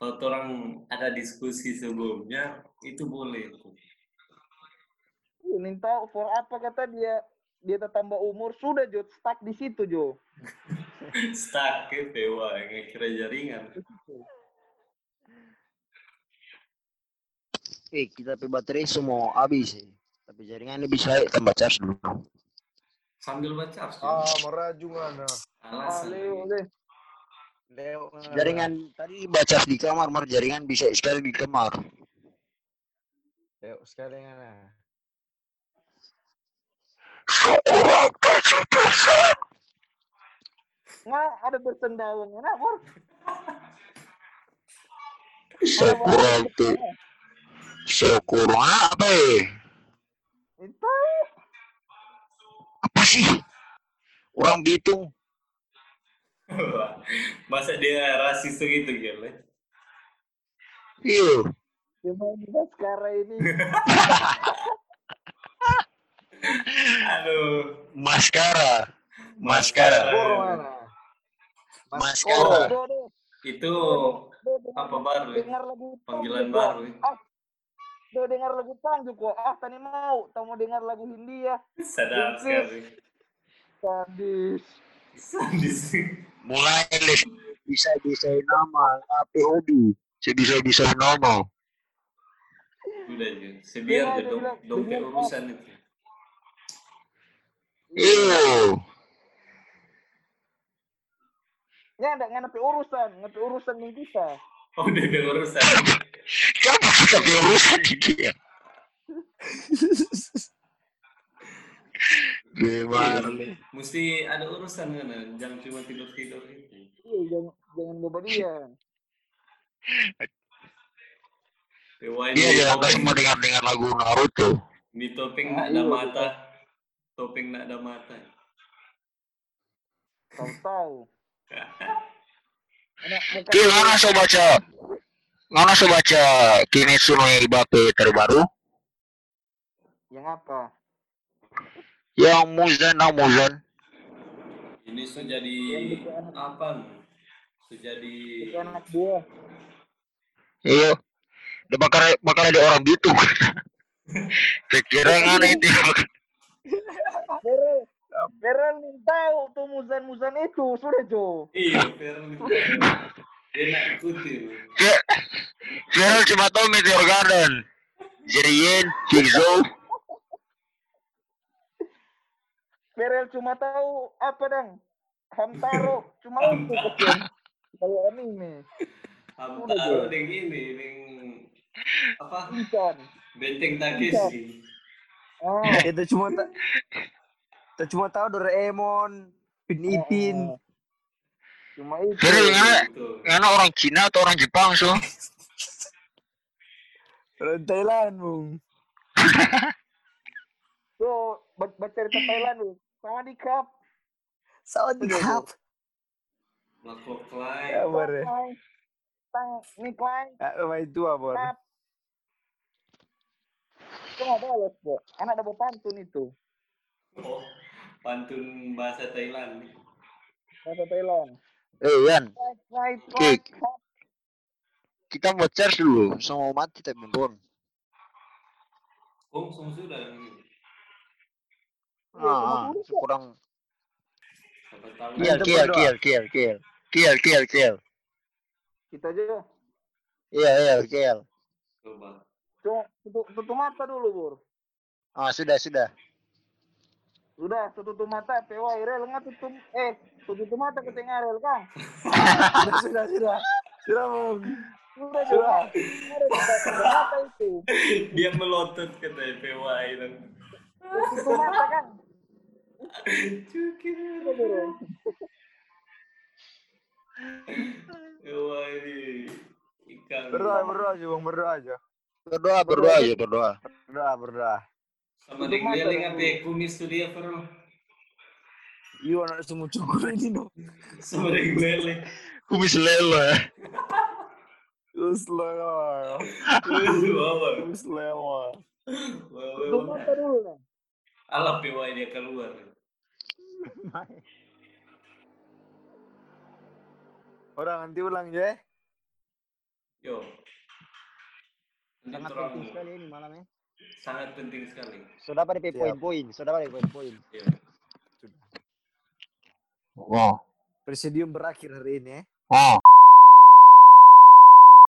Kalau orang ada diskusi sebelumnya itu boleh tuh. Ini tahu for apa kata dia dia tambah umur sudah jo stuck di situ jo. Stuck ke dewa yang kira jaringan. Eh, kita pe baterai semua habis eh. Tapi jaringannya bisa tambah charge dulu. Sambil baca Ah, meraju mana? Ah, alasan. Leo. Leo. Jaringan tadi baca di kamar, mar jaringan bisa sekali di kamar. Leo sekali ngana. Nggak ada bersendawang ngana, Bor. Sekurang tuh. Sekurang apa eh? Itu Apa sih? Orang Bitung. Masa dia rasis segitu gitu ya? Iya. cuma dia sekarang ini Aduh. Maskara. Maskara. Maskara. Itu apa baru? ya? dengar lagu Panggilan baru. ya? Ah, do dengar lagu Tanju kok. Ah, tani mau. Tahu mau dengar lagu Hindia. Sadar sekali. Sadis. Sadis. Mulai les bisa bisa nama apa hobi. Sebisa bisa nama. Udah aja. Sebiar Iya, bilang, dompet urusan itu. Iyo. Ya, enggak ngapain urusan, ngapain urusan yang kita. Oh, udah ada urusan. Siapa kita punya urusan di dia? Gimana? Mesti ada urusan kan, jangan cuma tidur-tidur gitu. Iya, jangan jangan bebadian. Dewa Dia ini jangan topeng, semua dengar-dengar lagu Naruto. di topeng ada iya, mata. Topeng nak ada mata. Tahu-tahu. Ki, mana so baca? Mana so baca Kimetsu no Yaiba terbaru? yang apa? Yang Muzan, nah Muzan. Ini sudah jadi apa? Sudah jadi anak buah. Iya. Udah bakal bakal ada orang gitu. Kira yang aneh itu. Merel nih tahu tuh muzan-muzan itu sudah Jo. Iya, Ferli. Dia nak ikutin. Kayak Feral cuma tahu Meteor Garden. Jerien, Jigsaw. Merel cuma tahu apa dang? Hamtaro cuma itu kecil. Kalau anime. Hamtaro deng ini, deng apa? Benteng Takeshi. Oh, itu cuma tak kita cuma tahu Doraemon, Pin Ipin. cuma itu. Ngana, Itu. ngana orang Cina atau orang Jepang so? Orang Thailand, Bung. Tuh, baca cerita Thailand lu. Sama di cup. Sama di cup. Lakok Klai. Ya. Tang. Ya, main tua, Bor. Cup. Itu nggak balas, Bo. Anak ada pantun itu. Oh, pantun bahasa Thailand. Bahasa Thailand. Eh, Yan, Oke. kita mau charge dulu. Sama mati tapi belum. Oh, semua sudah. Ah, kurang. Kill, kill, kill, kill, kill. Kill, kill, kill. Kita aja. Iya, iya, kill. Coba. Cuma tutup, tutup mata dulu, Bur. Ah, sudah, sudah. Sudah, tutup mata, PW, rel nggak tutup, eh, tutup mata ke tengah rel, Kang. sudah, sudah, sudah. Sudah, Bung. Sudah, sudah. Tutup mata itu. Dia melotot kata PY itu. Tutup mata, Kang. Cukir. Sudah. PY ini ikan. Berdoa, berdoa aja, Bung. Berdoa aja. Berdoa, berdoa aja, berdoa. Berdoa, berdoa. Sama denggeling apa kumis tuh dia perlu. Iya, anak semua cukur ini, no. Sama denggeling. Kumis lele. Terus lah. Wow. Terus lewat. Tutup mata dulu, Kang. Alah PY dia keluar. Orang nanti ulang ya. Yo. Ini Sangat terang penting sekali ini malamnya. sangat penting sekali. Sudah pada poin-poin, sudah pada poin-poin. Iya. Oh, Presidium berakhir hari ini ya. oh.